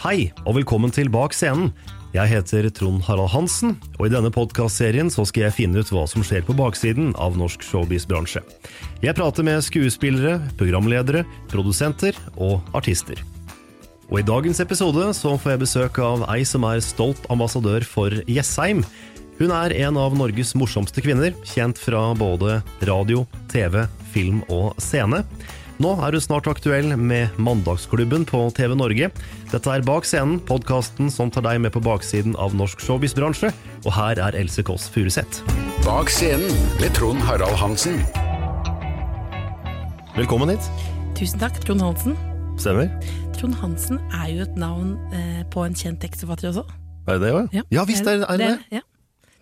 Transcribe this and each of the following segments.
Hei, og velkommen til Bak scenen. Jeg heter Trond Harald Hansen, og i denne podkastserien skal jeg finne ut hva som skjer på baksiden av norsk showbiz-bransje. Jeg prater med skuespillere, programledere, produsenter og artister. Og I dagens episode så får jeg besøk av ei som er stolt ambassadør for Jessheim. Hun er en av Norges morsomste kvinner, kjent fra både radio, TV, film og scene. Nå er hun snart aktuell med Mandagsklubben på TV Norge. Dette er Bak scenen, podkasten som tar deg med på baksiden av norsk showbiz-bransje. Og her er Else Kåss Furuseth. Bak scenen med Trond Harald Hansen. Velkommen hit. Tusen takk, Trond Hansen. Stemmer? Trond Hansen er jo et navn eh, på en kjent tekstforfatter også. Er det det òg? Ja visst er, er det det. Ja.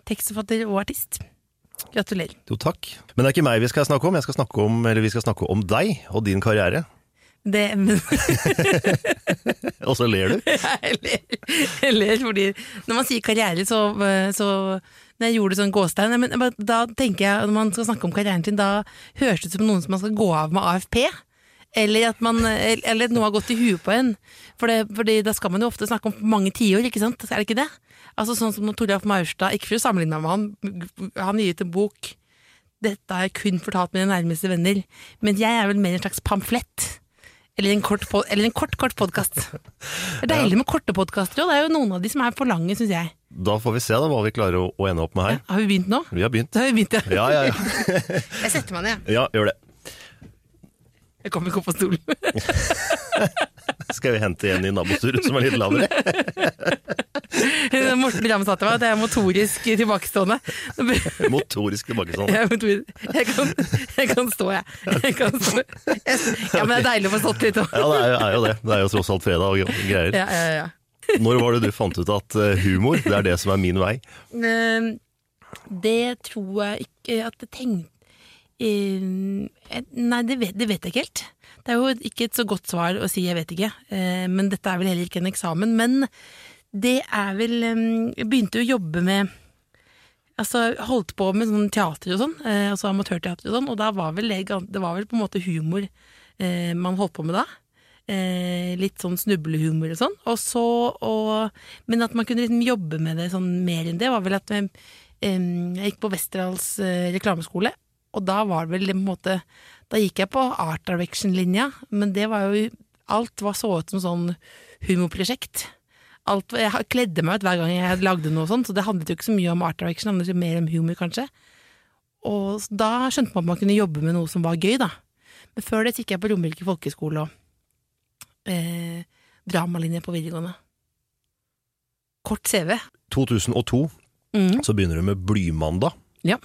Tekstforfatter og artist. Gratulerer. Jo, takk. Men det er ikke meg vi skal snakke om, jeg skal snakke om, eller vi skal snakke om deg og din karriere. Det, men Og så ler du. jeg ler, jeg ler fordi når man sier karriere, så, så Når jeg gjorde sånn gåstein men, men Da tenker jeg, når man skal snakke om karrieren sin, da høres det ut som noen som man skal gå av med AFP. Eller at man, eller at noe har gått i huet på en. For det, fordi da skal man jo ofte snakke om mange tiår, ikke sant? Er det ikke det? Altså Sånn som Toralf Maurstad, ikke for å sammenligne meg med han, han gir ut en bok Dette har jeg kun fortalt mine nærmeste venner, men jeg er vel mer en slags pamflett. Eller en kort, eller en kort, kort podkast. Det er deilig med korte podkaster, og det er jo noen av de som er for lange, syns jeg. Da får vi se da hva vi klarer å, å ende opp med her. Har vi begynt nå? Vi har begynt. Har vi begynt, ja. Ja, ja, ja. Jeg setter meg ned, jeg. Ja, gjør det. Jeg kommer ikke opp på stolen. Skal vi hente en i nabosturet som er litt lavere? Morten Ramm sa til meg at jeg er motorisk tilbakestående. Motorisk tilbakestående. Jeg, motorisk. jeg, kan, jeg kan stå, jeg. jeg kan stå. Ja, men det er deilig å få stått litt òg. Ja, det er, jo- er jo det. Det er jo tross alt fredag og greier. Ja, ja, ja. Når var det du fant ut at eh, humor, det er det som er min vei? Ehm, Det tror jeg ikke at jeg tenkte Nei, det vet, det vet jeg ikke helt. Det er jo ikke et så godt svar å si 'jeg vet ikke', eh, men dette er vel heller ikke en eksamen. Men det er vel Jeg begynte jo å jobbe med Altså holdt på med sånn teater og sånn, eh, altså amatørteater og sånn, og da var vel det, var vel på en måte humor eh, man holdt på med da. Eh, litt sånn snublehumor og sånn. Og så, og, men at man kunne liksom jobbe med det sånn mer enn det, var vel at eh, jeg gikk på Westerdals eh, reklameskole, og da var det vel på en måte Da gikk jeg på art direction-linja, men det var jo Alt var så ut som sånn humorprosjekt. Alt, jeg kledde meg ut hver gang jeg lagde noe sånt, så det handlet jo ikke så mye om art direction, det handlet jo mer om humor, kanskje. Og da skjønte man at man kunne jobbe med noe som var gøy, da. Men før det gikk jeg på Romerike folkehøgskole og eh, dramalinje på videregående. Kort CV. 2002 Mm. så begynner du med Blymandag. Ja.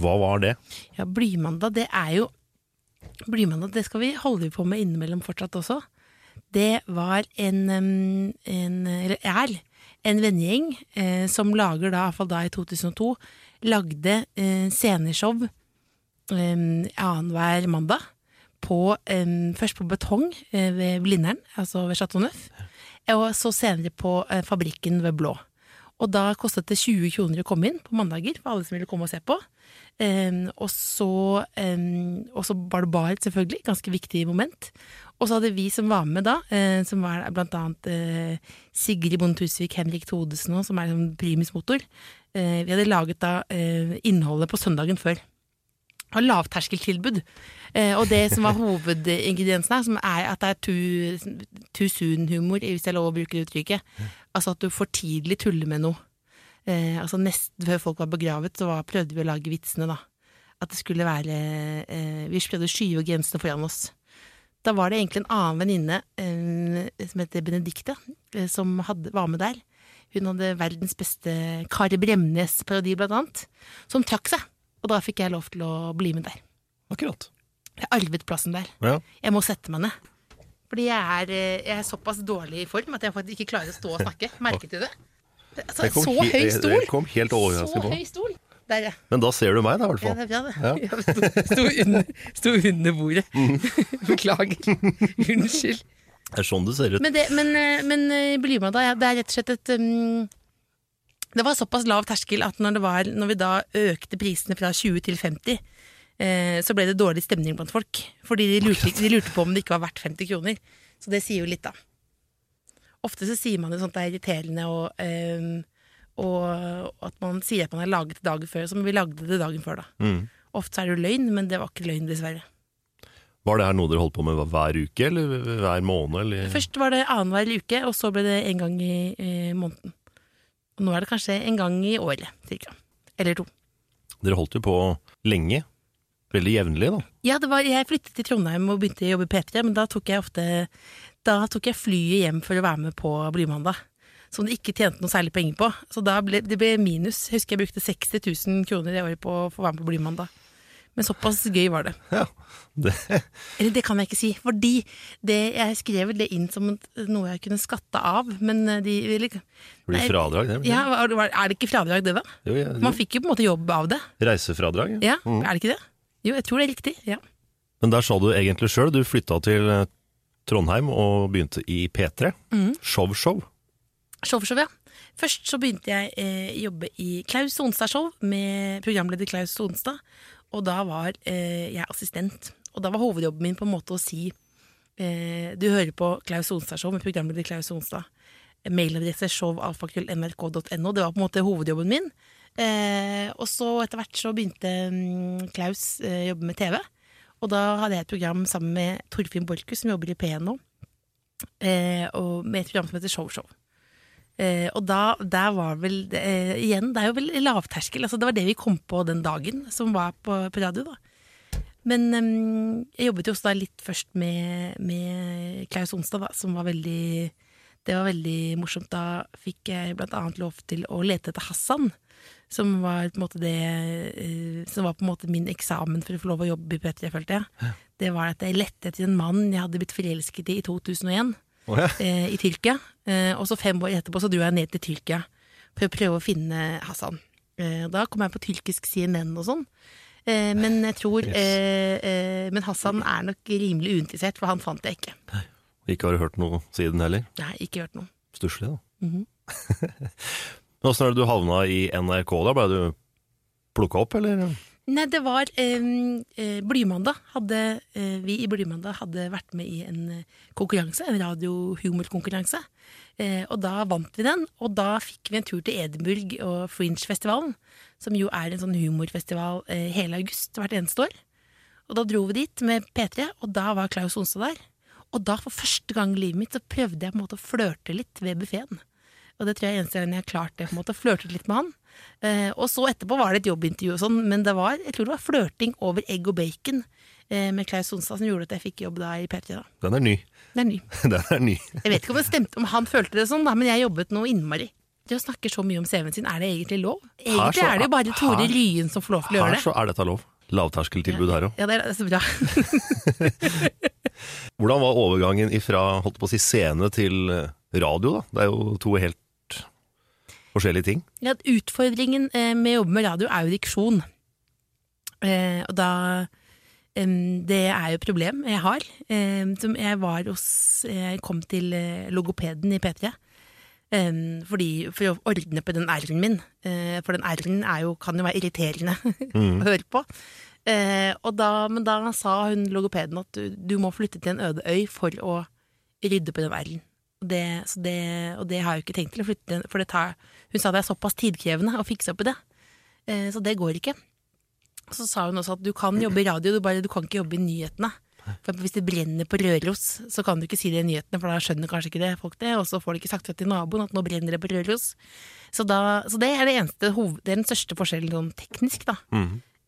Hva var det? Ja, Blymandag, det er jo Blymandag, det skal vi holde på med innimellom fortsatt også. Det var en, en eller er, en vennegjeng eh, som lager da, iallfall da i 2002, lagde eh, sceneshow eh, annenhver mandag. På, eh, først på Betong eh, ved Blindern, altså ved Chateau Neuf, og så senere på eh, Fabrikken ved Blå. Og da kostet det 20 kroner å komme inn på mandager for alle som ville komme og se på. Og, så, eh, og så var det bar, selvfølgelig. Ganske viktig moment. Og så hadde vi som var med da, eh, som var blant annet eh, Sigrid Bonde Tusvik, Henrik Thodesen òg, som er sånn primusmotor. Eh, vi hadde laget da innholdet på søndagen før. Og lavterskeltilbud. Og det som var hovedingrediensen her, som er at det er too, too soon-humor, hvis jeg er lov å bruke det uttrykket. Altså at du for tidlig tuller med noe. Eh, altså Nesten før folk var begravet, så var, prøvde vi å lage vitsene, da. At det skulle være eh, Vi prøvde å skyve grensene foran oss. Da var det egentlig en annen venninne eh, som heter Benedicte, eh, som hadde, var med der. Hun hadde verdens beste Kari Bremnes-parodi, blant annet, som trakk seg. Og da fikk jeg lov til å bli med der. Akkurat. Jeg arvet plassen der. Ja. Jeg må sette meg ned. Fordi jeg er, eh, jeg er såpass dårlig i form at jeg faktisk ikke klarer å stå og snakke. Merket du det? Altså, kom så høy stol! jeg kom helt overraskende så høy stol! Der, ja. Men da ser du meg, da, i hvert Ja, fall. det er bra, det. Jeg sto, sto, under, sto under bordet. Mm. Beklager. Unnskyld. Det er sånn det ser ut. Men, det, men, eh, men eh, bli med da, ja, det er rett og slett et um, Det var såpass lav terskel at når, det var, når vi da økte prisene fra 20 til 50, eh, så ble det dårlig stemning blant folk. Fordi de lurte, de lurte på om det ikke var verdt 50 kroner. Så det sier jo litt, da. Ofte så sier man jo sånt det er irriterende og, um, og at man sier at man har laget det dagen før, som vi lagde det dagen før, da. Mm. Ofte er det jo løgn, men det var ikke løgn, dessverre. Var det her noe dere holdt på med hver uke, eller hver måned? Eller? Først var det annenhver uke, og så ble det en gang i, i måneden. Og nå er det kanskje en gang i året, cirka. Eller to. Dere holdt jo på lenge. Veldig jevnlig, da. Ja, det var, jeg flyttet til Trondheim og begynte å jobbe i P3, men da tok jeg ofte Da tok jeg flyet hjem for å være med på Blymandag. Som de ikke tjente noe særlig penger på. Så da ble det ble minus. Jeg husker jeg brukte 60 000 kroner i året på å få være med på Blymandag. Men såpass gøy var det. Ja, det, Eller det kan jeg ikke si, fordi det, jeg skrev det inn som noe jeg kunne skatte av, men de eller, blir Nei, fradrag, det? Ja, Er det ikke fradrag, det, da? Jo, ja, Man fikk jo på en måte jobb av det. Reisefradrag? Ja, Er det ikke det? Jo, jeg tror det er riktig. ja. Men der sa du egentlig sjøl, du flytta til eh, Trondheim og begynte i P3. Mm. Show-show. Showshow, ja. Først så begynte jeg eh, jobbe i Klaus Sonstad-show med programleder Klaus Sonstad, og da var eh, jeg assistent. Og da var hovedjobben min på en måte å si eh, Du hører på Klaus Sonstad-show med programleder Klaus Sonstad. Mailadresse showalfakrøll.nrk.no. Det var på en måte hovedjobben min. Eh, og så etter hvert så begynte um, Klaus eh, jobbe med TV. Og da hadde jeg et program sammen med Torfinn Borchhus, som jobber i P1 nå. Eh, og med et program som heter Show Eh, og da der var vel eh, Igjen, det er jo vel lavterskel. Altså, det var det vi kom på den dagen som var på, på radio, da. Men eh, jeg jobbet jo også da litt først med, med Klaus Onsdag, da, som var veldig Det var veldig morsomt. Da fikk jeg blant annet lov til å lete etter Hassan. Som var måte det eh, Som var på en måte min eksamen for å få lov å jobbe i P3, følte jeg. Det var at jeg lette etter en mann jeg hadde blitt forelsket i i 2001 Oh, ja. eh, i Tyrkia. Eh, og så fem år etterpå så dro jeg ned til Tyrkia for å prøve å finne Hassan. Eh, da kom jeg på tyrkisk CNN og sånn. Eh, men jeg tror Yes. eh, Men Hassan er nok rimelig uinteressert, for han fant jeg ikke. Ikke har du hørt noe siden heller? Nei, ikke hørt noe. Stusslig, da. Mhm. Men Åssen er det du havna i NRK, da? Ble du plukka opp, eller? Nei, det var eh, eh, Blymandag. Eh, vi i Blymandag hadde vært med i en eh, konkurranse, en radiohumorkonkurranse. Eh, og da vant vi den, og da fikk vi en tur til Edinburgh og Fringe-festivalen, som jo er en sånn humorfestival eh, hele august hvert eneste år. Og da dro vi dit med P3, og da var Klaus Onstad der. Og da for første gang i livet mitt så prøvde jeg på en måte å flørte litt ved buffeen. Og det tror jeg er eneste gangen jeg har klart det, på en måte, flørtet litt med han. Eh, og så etterpå var det et jobbintervju og sånn, men det var, jeg tror det var flørting over egg og bacon eh, med Klaus Sonstad som gjorde at jeg fikk jobb da i P3. da. Den er ny. Den er ny. Den er ny. Jeg vet ikke om det stemte, om han følte det sånn, da, men jeg jobbet noe innmari. Det å snakke så mye om CV-en sin, er det egentlig lov? Egentlig så- er det jo bare Tore Lyen som får lov til å gjøre Her så er dette lov. Lavterskeltilbud her òg. Ja, det er, er så bra. Hvordan var overgangen fra holdt på å si, scene til eh, radio? da? Det er jo to helt forskjellige ting. Ja, utfordringen eh, med å jobbe med radio er jo diksjon. Eh, og da Det er jo et problem jeg har. Som jeg var hos Jeg kom til eh, logopeden i P3. Fordi, for å ordne på den R-en min. For den R-en er kan jo være irriterende å høre på. Og da, men da sa hun logopeden at du, du må flytte til en øde øy for å rydde på den R-en. Det, så det, og det har jeg jo ikke tenkt til å flytte til, for det tar, hun sa det er såpass tidkrevende å fikse opp i det. Eh, så det går ikke. Så sa hun også at du kan jobbe i radio, du, bare, du kan ikke jobbe i nyhetene. For hvis det brenner på Røros, så kan du ikke si det i nyhetene, for da skjønner kanskje ikke det folk det, og så får de ikke sagt det til naboen at nå brenner det på Røros. Så, da, så det er det eneste hoved, det er den største forskjellen sånn teknisk, da.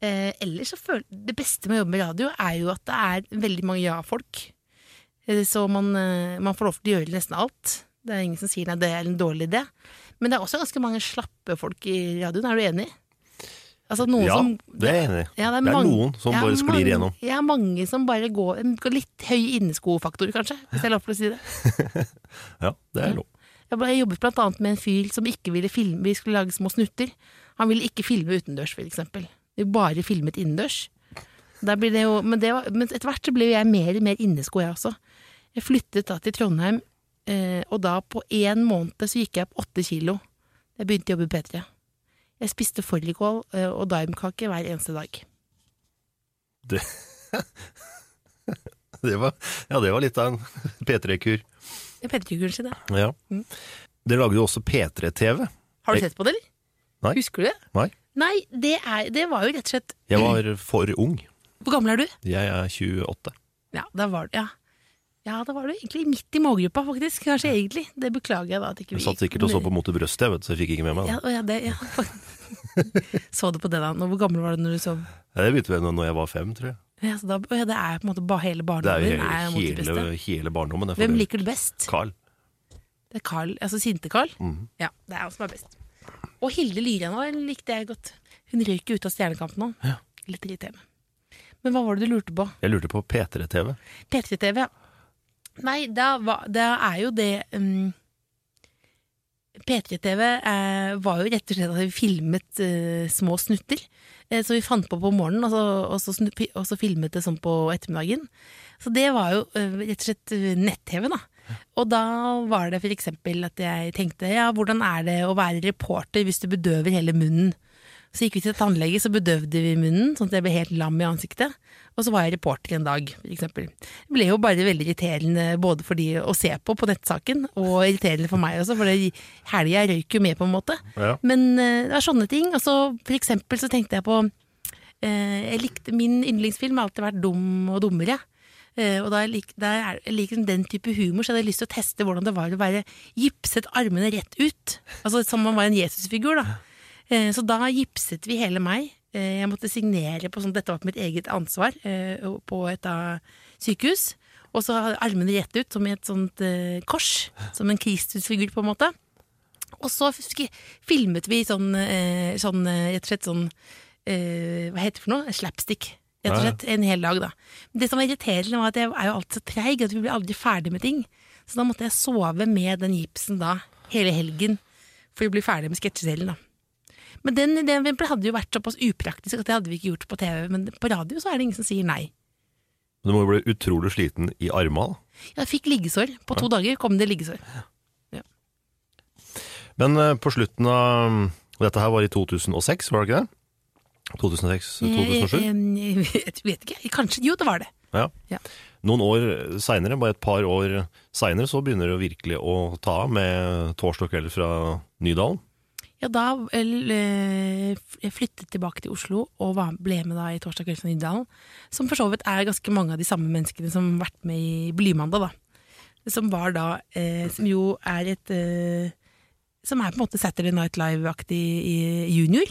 Eh, ellers så føler Det beste med å jobbe med radio er jo at det er veldig mange ja-folk. Eh, så man, eh, man får lov til å gjøre nesten alt. Det er ingen som sier nei, det er en dårlig idé. Men det er også ganske mange slappe folk i radioen, er du enig? Altså Ja, som det er jeg enig i. Ja, Det er mange- noen som bare sklir mange- igjennom. Ja, mange som bare går går Litt høy inneskofaktor, kanskje, hvis jeg har lov til å si det. Ja, det er lov. Jeg jobbet blant annet med en fyr som ikke ville filme Vi skulle lage små snutter. Han ville ikke filme utendørs, for eksempel. Vi bare filmet innendørs. Det jo, men, var, men etter hvert så ble jeg mer og mer innesko, jeg også. Jeg flyttet da til Trondheim, eh, og da på én måned så gikk jeg opp åtte kilo. Jeg begynte å jobbe i P3. Jeg spiste fårikål eh, og daimkake hver eneste dag. Det, det, var, ja, det var litt av en P3-kur. P3-kuren sin. Ja. Mm. Dere lagde jo også P3-TV. Har du sett på det, eller? Nei. Husker du det? Nei, Nei, det, er, det var jo rett og slett jeg var for ung. Hvor gammel er du? Jeg er 28. Ja, da var det, ja. Ja, da var du egentlig midt i målgruppa, faktisk. Kanskje egentlig. Det beklager jeg da at ikke vi Jeg satt sikkert og så på Mot i brøstet, jeg vet, så jeg fikk ikke med meg. Ja, ja, det, ja. Så du på det da? Hvor gammel var du når du så Ja, Det begynte vel når jeg var fem, tror jeg. ja, så da, ja, Det er på en måte hele Det er barndommen jo hele, er hele, hele, barndommen. Hvem liker du best? Carl. Det er Carl, altså Sinte-Carl? Mhm. Ja, det er han som er best. Og Hilde Lyren òg likte jeg godt. Hun røyk ut av Stjernekamp nå. Ja. Litt irriterende. Men hva var det du lurte på? Jeg lurte på P3-TV. P3-TV, ja. Nei, da, da er jo det um, P3-TV eh, var jo rett og slett at vi filmet eh, små snutter. Eh, så vi fant på på morgenen, og så, og, så snu, og så filmet det sånn på ettermiddagen. Så det var jo eh, rett og slett eh, nett-TV, da. Og da var det for eksempel at jeg tenkte ja, hvordan er det å være reporter hvis du bedøver hele munnen? Så gikk vi til tannlege, så bedøvde vi munnen, sånn at jeg ble helt lam i ansiktet. Og så var jeg reporter en dag, for eksempel. Det ble jo bare veldig irriterende både for de å se på på nettsaken, og irriterende for meg også, for det- helga røyk jo med, på en måte. Ja. Men eh, det var sånne ting. Og så for eksempel så tenkte jeg på eh, jeg likte, Min yndlingsfilm har alltid vært Dum og dummere. Uh, og da jeg, lik, da jeg liker den type humor, så jeg hadde lyst til å teste hvordan det var å være gipset armene rett ut. Altså Som om man var en Jesusfigur. da Så da gipset vi hele meg. Eh, Jeg måtte signere på sånn, dette var på mitt eget ansvar eh, på et sykehus. Og så hadde armene rett ut, som i et sånt eh, kors. Som en Kristusfigur, på en måte. Og så filmet vi sånn, eh, sånn eh, rett og slett sånn eh, Hva heter det for noe? Slapstick. Rett og slett en hel dag, da. Men det som var irriterende, var at jeg er jo alltid så treig at vi blir aldri ferdig med ting. Så da måtte jeg sove med den gipsen da hele helgen for å bli ferdig med sketsjedelen, da. Men den ideen hadde jo vært såpass upraktisk at det hadde vi ikke gjort på TV. Men på radio så er det ingen som sier nei. Men du må jo bli utrolig sliten i armene. Jeg fikk liggesår. På to dager kom det liggesår. Men eh, på slutten av Dette her var i 2006, var det ikke det? 2006-2007? Jeg, eh, Jeg vet ikke. Kanskje Jo, det var det. Ja. Ja. Noen år seinere, bare et par år seinere, så begynner det virkelig å ta av med torsdag kveld fra Nydalen. Ja, da eh, jeg flyttet tilbake til Oslo og ble med da i Torsdag kveld fra Nydalen. Som for så vidt er ganske mange av de samme menneskene som har vært med i Blymandag, da. Som var da eh, Som jo er et eh, Som er på en måte Saturday Night Live-aktig junior.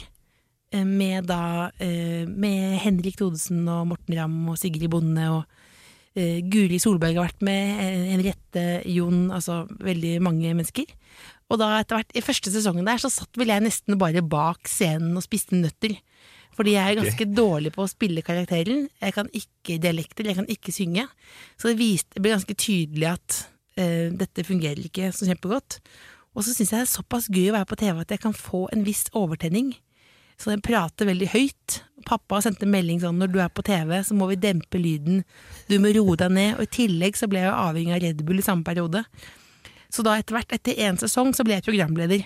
Eh, med da eh, Med Henrik Thodesen og Morten Ramm og Sigrid Bonde og Guri Solberg har vært med, Henriette, Jon, altså veldig mange mennesker. Og da etter hvert, i første sesongen der, så satt vel jeg nesten bare bak scenen og spiste nøtter. Fordi jeg er ganske dårlig på å spille karakteren. Jeg kan ikke dialekter, jeg kan ikke synge. Så det, viste, det ble ganske tydelig at uh, dette fungerer ikke så kjempegodt. Og så syns jeg det er såpass gøy å være på TV at jeg kan få en viss overtenning. Så jeg prater veldig høyt. Pappa sendte melding sånn når du er på TV, så må vi dempe lyden. Du må roe deg ned. Og i tillegg så ble jeg avhengig av Red Bull i samme periode. Så da etter hvert, etter én sesong, så ble jeg programleder.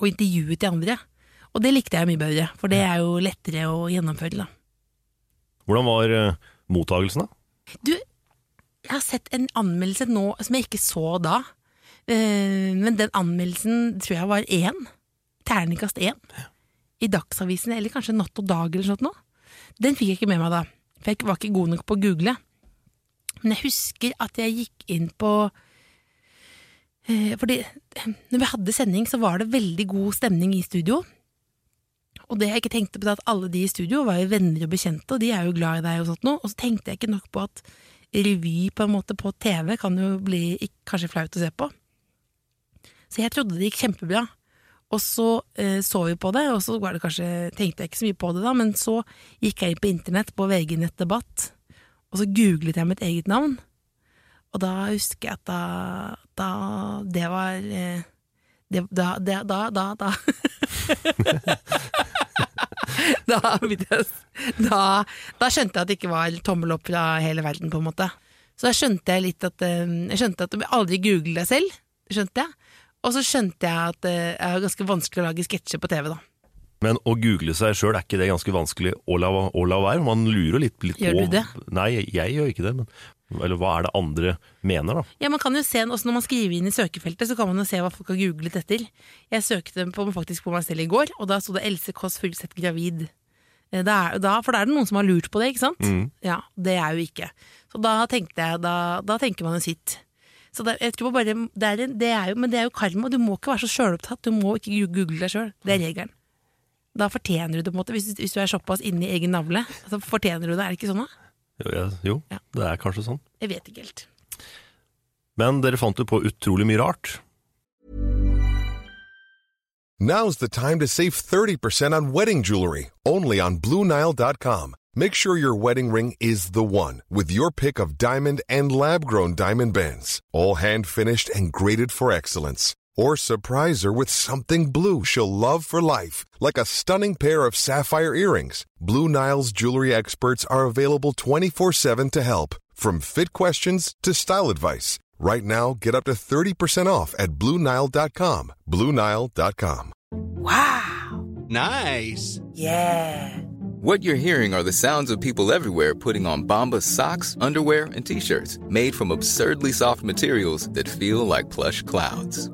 Og intervjuet de andre. Og det likte jeg mye bedre, for det er jo lettere å gjennomføre, da. Hvordan var uh, mottagelsen, da? Du, jeg har sett en anmeldelse nå som jeg ikke så da. Uh, men den anmeldelsen tror jeg var én. Terningkast én. I Dagsavisen, eller kanskje Natt og Dag eller sånt noe. Den fikk jeg ikke med meg da, for jeg var ikke god nok på å google. Men jeg husker at jeg gikk inn på Fordi når vi hadde sending, så var det veldig god stemning i studio. Og det jeg ikke tenkte på, at alle de i studio var jo venner og bekjente, og de er jo glad i deg og sånt noe. Og så tenkte jeg ikke nok på at revy på en måte på TV kan jo bli kanskje flaut å se på. Så jeg trodde det gikk kjempebra. Og så eh, så vi på det, og så det kanskje, tenkte jeg ikke så mye på det da, men så gikk jeg inn på internett på VG Nett Debatt, og så googlet jeg mitt eget navn. Og da husker jeg at da, da Det var eh, det, da, det, da, da, da. da, da, da skjønte jeg at det ikke var tommel opp fra hele verden, på en måte. Så da skjønte jeg litt at eh, Jeg skjønte at du aldri google deg selv, skjønte jeg. Og så skjønte jeg at eh, det er ganske vanskelig å lage sketsjer på TV, da. Men å google seg sjøl, er ikke det ganske vanskelig å la, å la være? Man lurer litt, litt gjør på du det? Nei, jeg, jeg gjør ikke det. Men, eller hva er det andre mener, da? Ja, man kan jo se, også Når man skriver inn i søkefeltet, så kan man jo se hva folk har googlet etter. Jeg søkte på, faktisk på meg selv i går, og da sto det Else Kåss Furuseth gravid. Eh, da er, da, for da er det noen som har lurt på det, ikke sant? Mm. Ja, Det er jo ikke. Så da jeg, da, da tenker man jo sitt. Så det, jeg tror bare, det er, det er jo, Men det er jo karma, du må ikke være så sjølopptatt. Du må ikke google deg sjøl. Det er regelen. Da fortjener du det, på en måte. Hvis, hvis du er såpass inne i egen navle, så fortjener du det. Er det ikke sånn, da? Jo, ja, jo Ja. det er kanskje sånn. Jeg vet ikke helt. Men dere fant jo på utrolig mye rart. Now's the time to save 30% on wedding jewelry, only on BlueNile.com. Make sure your wedding ring is the one with your pick of diamond and lab grown diamond bands, all hand finished and graded for excellence. Or surprise her with something blue she'll love for life, like a stunning pair of sapphire earrings. Blue Nile's jewelry experts are available 24 7 to help, from fit questions to style advice. Right now, get up to 30% off at BlueNile.com. BlueNile.com. Wow! Nice. Yeah. What you're hearing are the sounds of people everywhere putting on Bombas socks, underwear, and t-shirts made from absurdly soft materials that feel like plush clouds.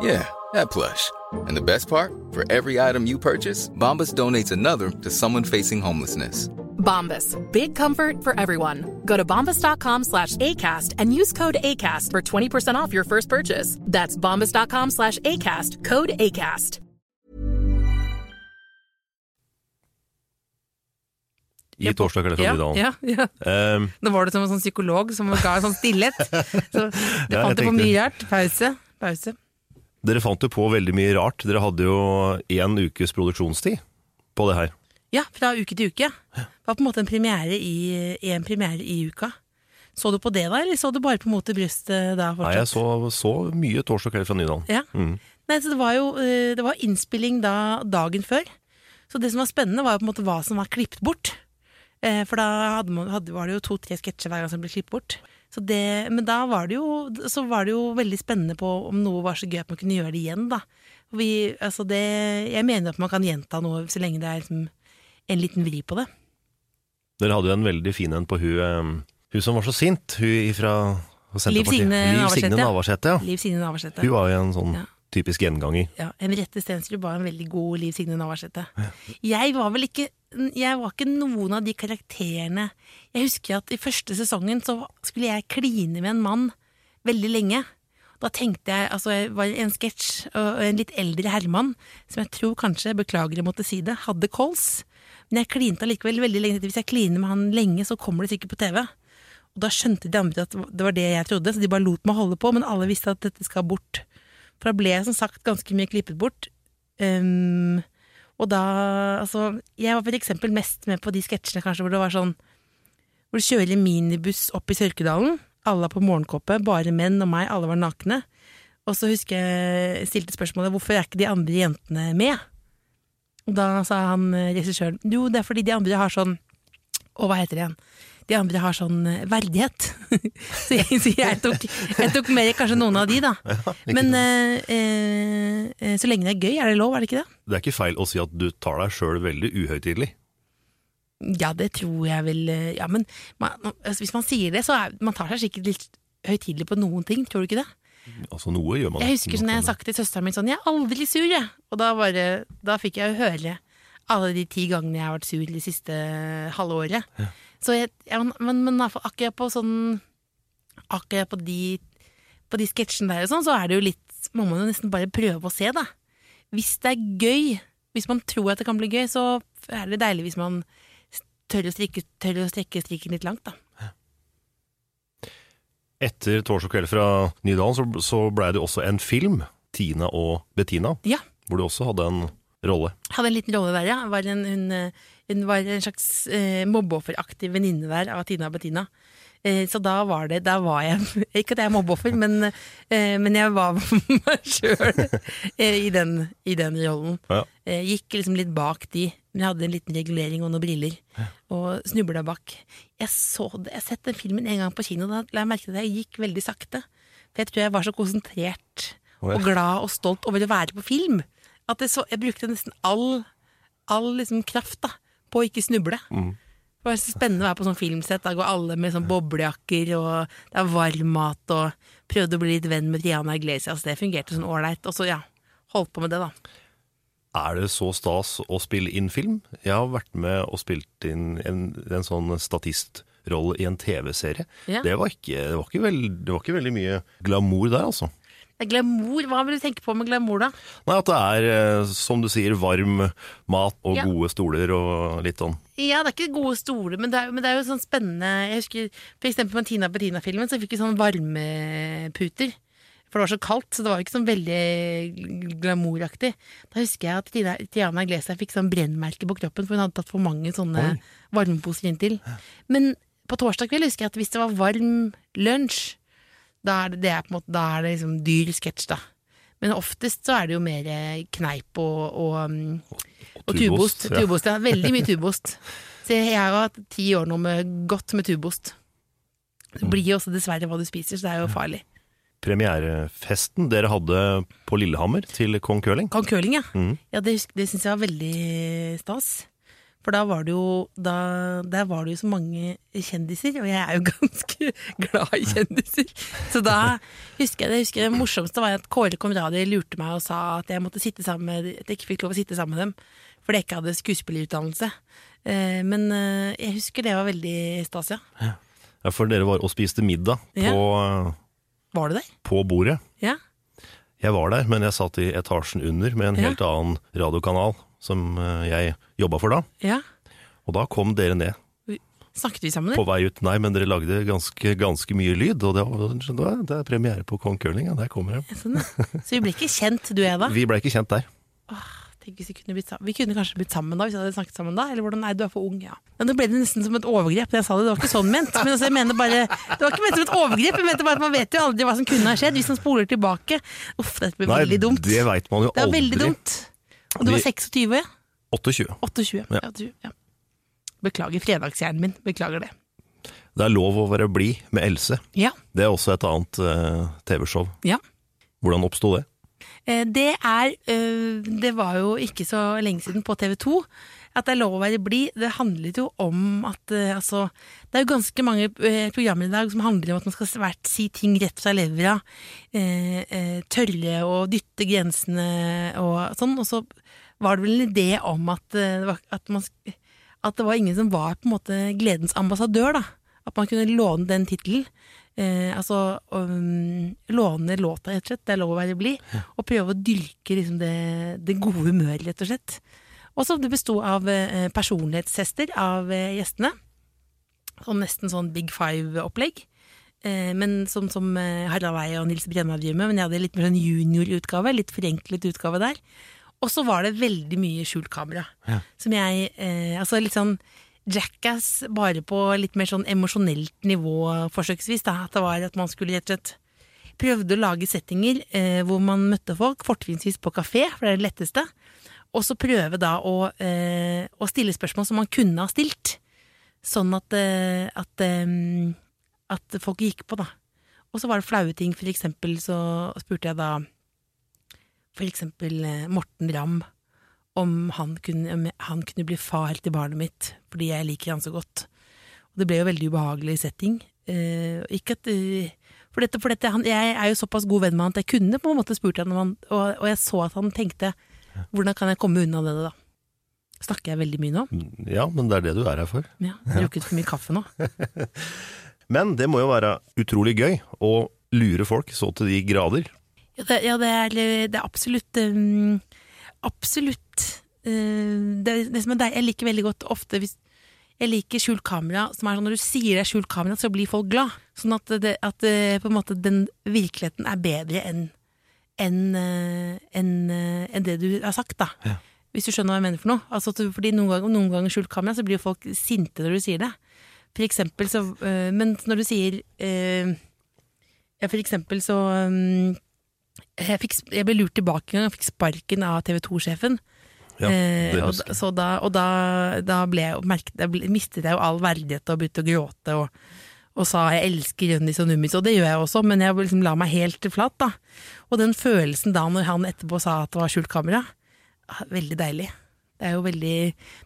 Yeah, that plush. And the best part? For every item you purchase, Bombas donates another to someone facing homelessness. Bombas. Big comfort for everyone. Go to bombas.com slash ACAST and use code ACAST for 20% off your first purchase. That's bombas.com slash ACAST. Code ACAST. I Torsdag er kveld fra Ja, Nydalen. ja, ja. Ehm, Da var det som en sånn psykolog som ga en sånn stillhet. Så det Ja, jeg fant jo på mye rart. Pause. Pause. Dere fant jo på veldig mye rart. Dere hadde jo én ukes produksjonstid på det her. Ja, fra uke til uke. Det var på en måte en premiere i, en premiere i uka. Så du på det da, eller så du bare på en måte brystet da Fortsatt? Nei, jeg så, så mye Torsdag kveld fra Nydalen. Ja. Mm. Nei, så det var jo eh, det var innspilling da dagen før. Så det som var spennende, var på en måte hva som var klippet bort. Eh, For da hadde hadde, var det jo to-tre sketsjer hver gang som ble klippet bort. Det, men da var det, jo, så var det jo veldig spennende på om noe var så gøy at man kunne gjøre det igjen. da. Vi, altså det, jeg mener at man kan gjenta noe så lenge det er liksom en liten vri på det. Dere hadde jo en veldig fin en på hun, ehm, hun som var så sint, hun fra Liv Signe Liv Signe Navarsete. Ja. Liv Signe Navarsete. Hun var jo en sånn Ja. typisk gjenganger. Ja, Henriette Stensrud var en veldig god Liv Signe Navarsete. Jeg var vel ikke Jeg var ikke noen av de karakterene Jeg husker at i første sesongen så skulle jeg kline med en mann veldig lenge. Da tenkte jeg Altså, jeg var i en sketsj, og en litt eldre herremann, som jeg tror kanskje, beklager jeg måtte si det, hadde kols. Men jeg klinte allikevel veldig lenge. Hvis jeg kliner med han lenge, så kommer det sikkert på TV. Og da skjønte de andre at det var det jeg trodde, så de bare lot meg holde på, men alle visste at dette skal bort. For da ble jeg som sagt ganske mye klippet bort. Ehm, og da, altså Jeg var for eksempel mest med på de sketsjene kanskje hvor det var sånn Hvor du kjører minibuss opp i Sørkedalen. Alle er på morgenkåpe, bare menn og meg, alle var nakne. Og så husker jeg stilte spørsmålet hvorfor er ikke de andre jentene med? Og da sa han eh, regissøren jo, det er fordi de andre har sånn Og hva heter det igjen? De andre har sånn eh, verdighet. så jeg, så jeg, tok, jeg tok mer kanskje noen av de, da. Ja, Men eh, eh, så lenge det er gøy, er det lov, er det ikke det? Det er ikke feil å si at du tar deg sjøl veldig uhøytidelig. Ja, det tror jeg vel eh, Ja, men man, altså, hvis man sier det, så er man tar seg sikkert litt høytidelig på noen ting, tror du ikke det? Altså Noe gjør man. Jeg husker sånn, jeg har sagt til søsteren min sånn 'jeg er aldri sur', jeg. Og da, bare, da fikk jeg jo høre alle de ti gangene jeg har vært sur det siste halve året. Så jeg, ja, men, men akkurat på sånn Akkurat på de, på de sketsjene der og sånn, så er det jo litt Må man jo nesten bare prøve å se, da. Hvis det er gøy, hvis man tror at det kan bli gøy, så er det deilig hvis man tør å strekke, tør å strekke strikken litt langt, da. Etter Torsdag kveld fra Nydalen så, så blei det også en film, Tina og Bettina, Ja. hvor du også hadde en rolle. Hadde en liten rolle der, ja. Var en, hun, eh, hun var en slags eh, mobbeofferaktig venninne der av Tina og Bettina. Eh, så da var det Da var jeg Ikke at jeg er mobbeoffer, men, eh, men jeg var meg sjøl eh, i, den, i den rollen. Ja. Gikk liksom litt bak de. Men jeg hadde en liten regulering og noen briller. Og snubla bak. Jeg så det, jeg har sett den filmen en gang på kino. Da la jeg merke til at jeg gikk veldig sakte. For jeg tror jeg var så konsentrert og glad og stolt over å være på film. At det så, jeg brukte nesten all, all liksom kraft da, på å ikke snuble. Det var så spennende å være på sånn filmsett. Da går alle med sånn boblejakker, og det er varm mat, og prøvde å bli litt venn med Triana Iglesias. Det fungerte sånn ålreit. Og så, ja, holdt på med det, da. Er det så stas å spille inn film? Jeg har vært med og spilt inn en, en sånn statistrolle i en TV-serie. Ja. Det, det, var ikke veld, det var ikke veldig mye glamour der, altså. Det er glamour. Hva vil du tenke på med glamour, da? Nei, At det er, eh, som du sier, varm mat og Ja. gode stoler og litt sånn. Ja, det er ikke gode stoler, men det er, men det er jo sånn spennende Jeg husker for eksempel med Tina Bettina-filmen, så fikk vi sånn varmeputer. For det var så kaldt, så det var ikke sånn veldig glamouraktig. Da husker jeg at Tina, Tiana Iglesias fikk sånn brennmerke på kroppen, for hun hadde tatt for mange sånne Oi. varmeposer inntil. Men på torsdag kveld husker jeg at hvis det var varm lunsj, da er det, det er måte, da er det liksom dyr sketsj, da. Men oftest så er det jo mer kneip og, og, um, og tubost. ja. Tubost, ja. Veldig mye tubost. Så jeg har hatt ti år nå med godt med tubost. Det blir jo også dessverre hva du spiser, så det er jo farlig. Premierefesten dere hadde på Lillehammer til Kong Curling. Kong curling, ja. Mm. ja det det syns jeg var veldig stas. For da var det jo da, Der var det jo så mange kjendiser, og jeg er jo ganske glad i kjendiser. Så da husker jeg det husker jeg det morsomste var at Kåre Conradi lurte meg og sa at jeg måtte sitte sammen med At jeg ikke fikk lov å sitte sammen med dem fordi jeg ikke hadde skuespillerutdannelse. Eh, Men eh, jeg husker det var veldig stas, ja. Ja, for dere var og spiste middag Ja. på, Var du der? på bordet. Ja. Jeg var der, men jeg satt i etasjen under med en helt annen radiokanal som eh, jeg jobba for da. ja. Og da kom dere ned Snakket vi sammen? på vei ut. Nei, men dere lagde ganske, ganske mye lyd, og det, var, det er premiere på Kong Curling. Ja, der kommer jeg. Sånn. Så vi ble ikke kjent, du og jeg, da? Vi ble ikke kjent der. Tenk hvis Vi kunne, blitt sammen. vi kunne kanskje blitt sammen da, hvis vi hadde snakket sammen da? Eller hvordan? Nei, du er for ung, ja. Men det ble det nesten som et overgrep da jeg sa det. Det var ikke sånn ment. Men altså, jeg mener bare, det var ikke ment som et overgrep. Jeg mente bare at Man vet jo aldri hva som kunne ha skjedd hvis man spoler tilbake. Uff, dette blir Nei, veldig dumt. det veit man jo Det er veldig dumt. Og du var Vi- 26, ja? 28. 28. Ja. Ja. du, ja. Beklager fredagshjernen min. Beklager det. Det er lov å være blid med Else. Ja. Det er også et annet uh, TV-show. ja. Hvordan oppsto det? Eh, Det er eh, Det var jo ikke så lenge siden på TV 2 at det er lov å være blid. Det handlet jo om at altså Det er jo ganske mange programmer i dag som handler om at man skal svært si ting rett fra levra. Tørre å dytte grensene og sånn. Og så var det vel en idé om at, eh, det var, at, man, at det var ingen som var på en måte gledens ambassadør, da. At man kunne låne den tittelen. Eh, altså um, låne låta, rett og slett. Det er lov å være blid. Og prøve å dyrke liksom, det, det gode humøret, rett og slett. Og så det besto av eh, personlighetstester av eh, gjestene. Sånn nesten sånn Big Five-opplegg. Eh, men som, som eh, Harald Eia og Nils Brenna driver med, men jeg hadde litt mer sånn juniorutgave, litt forenklet utgave der. Og så var det veldig mye skjult kamera. Som jeg eh, Altså litt sånn Jackass bare på litt mer sånn emosjonelt nivå, forsøksvis. Da. At det var at man skulle rett og slett prøvde å lage settinger eh, hvor man møtte folk, fortrinnsvis på kafé, for det er det letteste. Og så prøve da å, eh, å stille spørsmål som man kunne ha stilt. sånn at, eh, at, eh, at folk gikk på, da. Og så var det flaue ting, for eksempel så spurte jeg da for eksempel eh, Morten Ramm om han kunne, om han kunne bli far til barnet mitt, fordi jeg liker han så godt. Og det ble jo veldig ubehagelig setting. Eh, ikke at eh, For, dette, for dette, han, jeg er jo såpass god venn med han at jeg kunne på en måte spurt han, han og, og jeg så at han tenkte hvordan kan jeg komme unna det, da? Snakker jeg veldig mye nå? Ja, men det er det du er her for. Ja, drukket for mye kaffe nå. Men det må jo være utrolig gøy å lure folk så til de grader. Ja, det, ja, det, er, det er absolutt um, Absolutt. Uh, det, det som er deilig, jeg liker veldig godt ofte hvis jeg liker skjult kamera, som er sånn når du sier det er skjult kamera, så blir folk glad. Sånn at, det, at på en måte den virkeligheten er bedre enn en, en, enn, uh, det du har sagt, da. Ja. Hvis du skjønner hva jeg mener for noe. Altså, fordi noen ganger, noen ganger skjult kamera, så blir folk sinte når du sier det. For eksempel så øh, Men når du sier øh, Ja, for eksempel så øhm, jeg, fikk, jeg ble lurt tilbake en gang, jeg fikk sparken av TV 2-sjefen. Ja, det og, da, og da, da ble jeg merket, da ble, mistet jeg jo all verdighet og begynte å gråte og, og sa jeg elsker Jønnis og Nummis, og det gjør jeg også, men jeg liksom la meg helt flat, da. Og den følelsen da når han etterpå sa at det var skjult kamera, ah, veldig deilig. Det er jo veldig,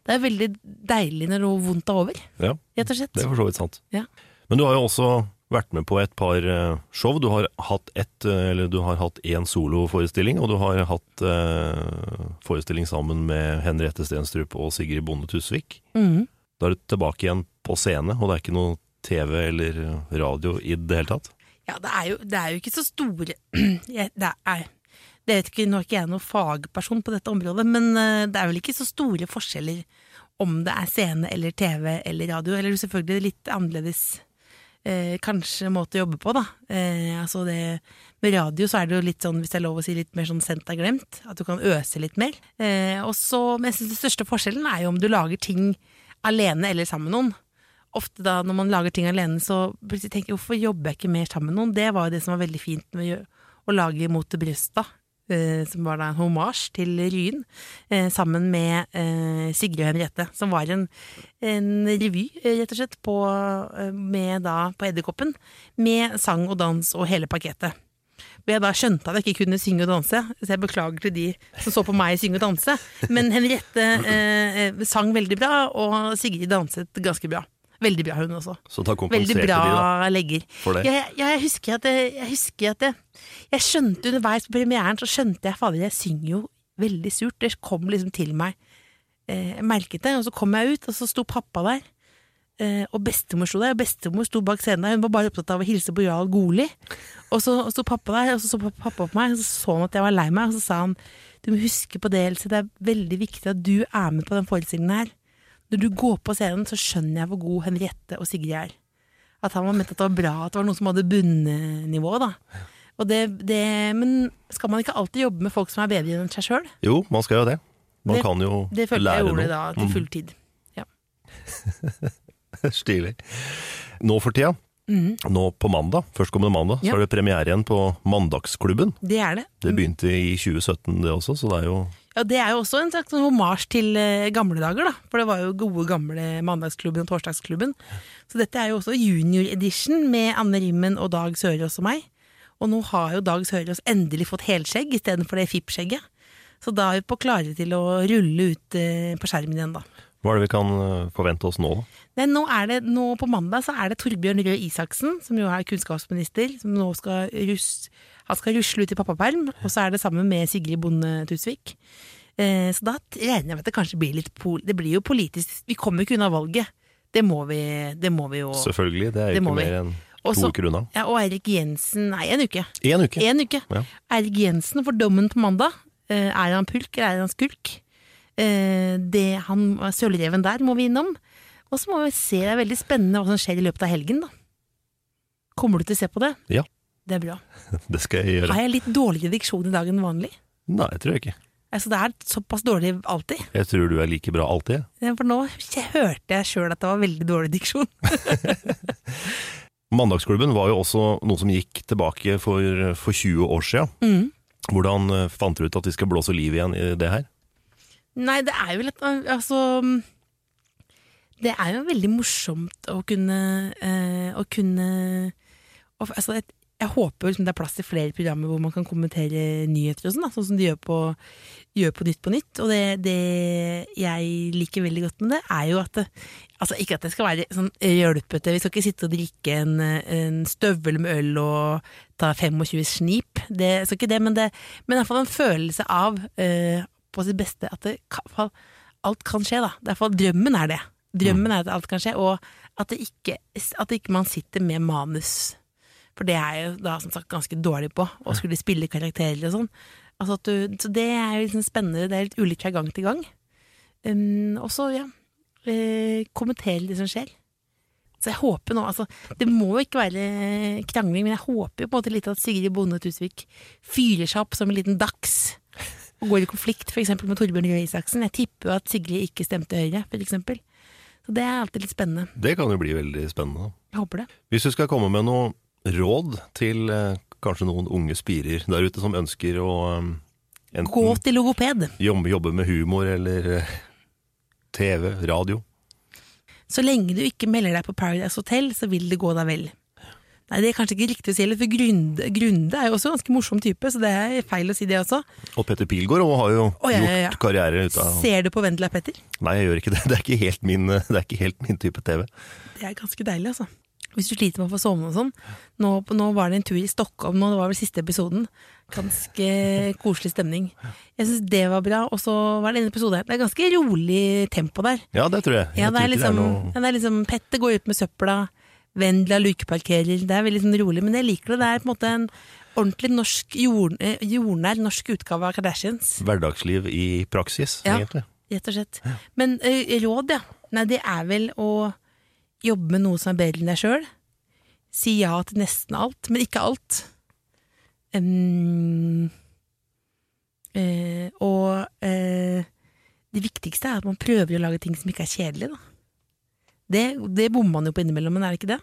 det er veldig deilig når noe vondt er over, Ja, rett og slett. det er for så vidt sant. Ja. Men du har jo også vært med på et par eh, show. Du har hatt ett, eh, eller du har hatt én soloforestilling, og du har hatt eh, forestilling sammen med Henriette Stenstrup og Sigrid Bonde Tusvik. Mm. Da er du tilbake igjen på scene, og det er ikke noe TV eller radio i det hele tatt. Ja, det er jo, det er jo ikke så store Det er det vet ikke, Nå er ikke jeg noen fagperson på dette området, men eh, det er vel ikke så store forskjeller om det er scene eller TV eller radio, eller selvfølgelig litt annerledes eh, kanskje måte å jobbe på, da. Eh, altså det, med radio så er det jo litt sånn, hvis det er lov å si, litt mer sånn sendt er glemt. At du kan øse litt mer. Eh, og så, men jeg synes den største forskjellen er jo om du lager ting alene eller sammen med noen. Ofte da når man lager ting alene, så plutselig tenker jeg hvorfor jobber jeg ikke mer sammen med noen? Det var jo det som var veldig fint med å, lage Mot det brøsta. Eh, som var da en homasj til Ryen, eh, sammen med eh, Sigrid og Henriette. Som var en, en revy, rett og slett, på, med da, på Edderkoppen. Med sang og dans og hele pakketet. Hvor jeg da skjønte at jeg ikke kunne synge og danse, så jeg beklager til de som så på meg synge og danse. Men Henriette eh, sang veldig bra, og Sigrid danset ganske bra. Veldig bra, hun også. Så da Veldig bra de, da. legger. for det. Jeg, ja, jeg husker at jeg, jeg husker at jeg, jeg skjønte underveis på premieren, så skjønte jeg fader, jeg synger jo veldig surt. Det kom liksom til meg. Eh, jeg merket det, og så kom jeg ut, og så sto pappa der. Eh, og bestemor sto der, og bestemor sto bak scenen der. Hun var bare opptatt av å hilse på Jarl Goli. Og så sto pappa der, og så så pappa på meg, og så så han at jeg var lei meg, og så sa han du må huske på det, Else, det er veldig viktig at du er med på den forestillingen her. Når du går på scenen, så skjønner jeg hvor god Henriette og Sigrid er. At han var ment at det var bra, at det var noen som hadde bunnivå, da. Og det, det, men skal man ikke alltid jobbe med folk som er bedre enn seg sjøl? Jo, man skal jo det. Man Det- kan jo Det følte jeg gjorde da til Mm. full tid. Ja. Stilig. Nå for tida, Mhm. nå på mandag, førstkommende mandag, Ja. så er det premiere igjen på Mandagsklubben. Det er det. Det begynte i 2017 det også, så det er jo Ja, Det er jo også en slags homasj til eh, gamle dager, da. For det var jo gode, gamle Mandagsklubben og Torsdagsklubben. Så dette er jo også junior edition med Anne Rimmen og Dag Sørås og meg. Og nå har jo Dag Sørås endelig fått helskjegg istedenfor det fippskjegget. Så da er vi på klare til å rulle ut eh, på skjermen igjen, da. Hva er det vi kan eh, forvente oss nå? Nei, nå, er det, nå på mandag så er det Torbjørn Røe Isaksen, som jo er kunnskapsminister, som nå skal, rus, han skal rusle ut i pappaperm, og så er det sammen med Sigrid Bonde Tusvik. Eh, så da regner jeg med at det kanskje blir litt pol Det blir jo politisk Vi kommer jo ikke unna valget. Det må vi, det må vi jo. Selvfølgelig, det er jo ikke mer enn to uker unna. Ja, og Eirik Jensen Nei, en uke. En uke. En uke. Ja. Eirik Jensen får dommen på mandag. Eh, er han pulk, eller er han skulk? Eh, det, han, Sølvreven der må vi innom. Og så må vi se, det er veldig spennende hva som skjer i løpet av helgen, da. Kommer du til å se på det? Ja, Det er bra. det skal jeg gjøre. Har jeg litt dårligere diksjon i dag enn vanlig? Nei, jeg tror jeg ikke. Altså, det er såpass dårlig alltid. Jeg tror du er like bra alltid. Ja, For nå jeg hørte jeg sjøl at det var veldig dårlig diksjon. Mandagsklubben var jo også noe som gikk tilbake for, for 20 år siden. Mm. Hvordan eh, fant dere ut at vi skal blåse liv igjen i det her? Nei, det er jo litt Altså Det er jo veldig morsomt å kunne eh, Å kunne å, altså, Jeg håper liksom det er plass til flere programmer hvor man kan kommentere nyheter og sånn, sånn som de gjør på, gjør på Nytt på Nytt. Og det, det jeg liker veldig godt med det, er jo at det, Altså ikke at det skal være sånn rølpete, vi skal ikke sitte og drikke en, en støvel med øl og ta 25 snip. Det skal ikke det, men det men iallfall en følelse av, uh, på sitt beste, at det alt kan skje, da. Det er iallfall drømmen er det. Drømmen er at alt kan skje, og at, det ikke, at ikke man sitter med manus. For det er jeg jo da som sagt ganske dårlig på, å skulle spille karakterer og sånn. Altså at du, så det er jo liksom spennende, det er litt ulikt fra gang til gang. Um, og så, ja, uh, kommentere det som skjer. Så jeg håper nå, altså Det må jo ikke være krangling, men jeg håper jo på en måte litt at Sigrid Bonde Tusvik fyrer seg opp som en liten dachs og går i konflikt f.eks. med Torbjørn Røe Isaksen. Jeg tipper jo at Sigrid ikke stemte Høyre, f.eks. Så det er alltid litt spennende. Det kan jo bli veldig spennende. Jeg håper det. Hvis du skal komme med noe råd til eh, kanskje noen unge spirer der ute som ønsker å um, enten Gå til logoped. jobbe, jobbe med humor eller eh, TV, radio Så lenge du ikke melder deg på Paradise Hotel, så vil det gå deg vel. Nei, det er kanskje ikke riktig å si heller, for Grunde, Grunde er jo også en ganske morsom type, så det er feil å si det også. Og Petter Pilgaard har jo oh, ja, ja, ja. gjort karriere ut av Ser du på Vendela Petter? Nei, jeg gjør ikke det. Det er ikke helt min, det er ikke helt min type TV. Det er ganske deilig, altså. Hvis du sliter med å få sove og sånn. Nå, nå var det en tur i Stockholm, nå, det var vel siste episoden. Ganske koselig stemning. Jeg syns det var bra, og så var det en episode her. Det er ganske rolig tempo der. Ja, det tror jeg. Ja, det er er det, liksom, noe... ja, det er liksom Petter går ut med søpla, Vendela lukeparkerer. Det er veldig sånn rolig, men jeg liker det. Det er på en måte en ordentlig norsk, jord, eh, jordnær norsk utgave av Kardashians. Hverdagsliv i praksis, Ja. egentlig. Rett og slett. Men ø, råd, ja. Nei, det er vel å jobbe med noe som er bedre enn deg sjøl. Si ja til nesten alt, men ikke alt. Um, uh, og uh, det viktigste er at man prøver å lage ting som ikke er kjedelig, da. Det, det bommer man jo på innimellom, men er det ikke det?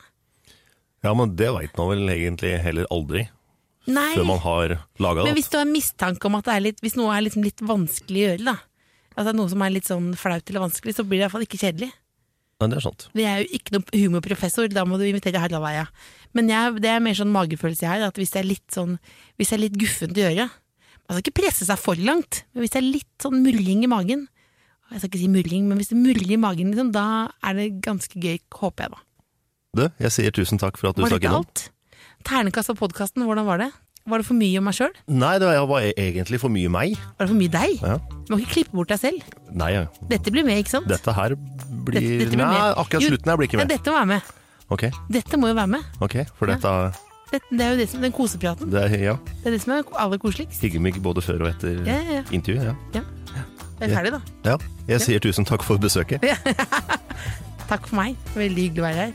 Ja, men det veit man vel egentlig heller aldri. Nei. Før man har laga Men hvis du har mistanke om at det litt, hvis noe er liksom litt vanskelig å gjøre, da. er noe som er litt sånn flaut eller vanskelig, så blir det i hvert fall ikke kjedelig. Nei, det er sant. Jeg er jo ikke noen humorprofessor, da må du invitere Harald Eia. Men jeg, det er mer sånn magefølelse her, at hvis det er litt sånn Hvis det er litt guffent å gjøre Man skal ikke presse seg for langt, men hvis det er litt sånn murring i magen Jeg skal ikke si murring, men hvis det murrer i magen, liksom, da er det ganske gøy, håper jeg da. Du, jeg sier tusen takk for at du Var det stakk ikke innom. alt? Ternekast på podkasten, hvordan var det? Var det for mye om meg sjøl? Nei, det var egentlig for mye meg. Var det for mye deg? Ja. Du må ikke klippe bort deg selv. Nei, ja. Dette blir med, ikke sant? dette her blir Dette- dette blir Nei, med. akkurat slutten her blir ikke Ja, med. dette må være med. Ok, Dette må jo være med. ok, for dette Dette, det er jo det som, den kosepraten. det er, Ja, Det er det som er aller koseligst. hyggemygg både før og etter Ja, ja, ja. intervjuet. Ja. Jeg er ferdig, da. ja. Jeg sier tusen takk for besøket. Takk for meg. Veldig hyggelig å være her.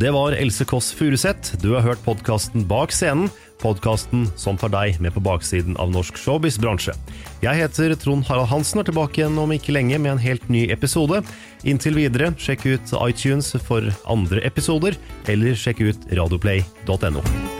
Det var Else Kåss Furuseth. Du har hørt podkasten Bak scenen. Podkasten som tar deg med på baksiden av norsk showbiz-bransje. Jeg heter Trond Harald Hansen og er tilbake igjen om ikke lenge med en helt ny episode. Inntil videre, sjekk ut iTunes for andre episoder, eller sjekk ut radioplay.no.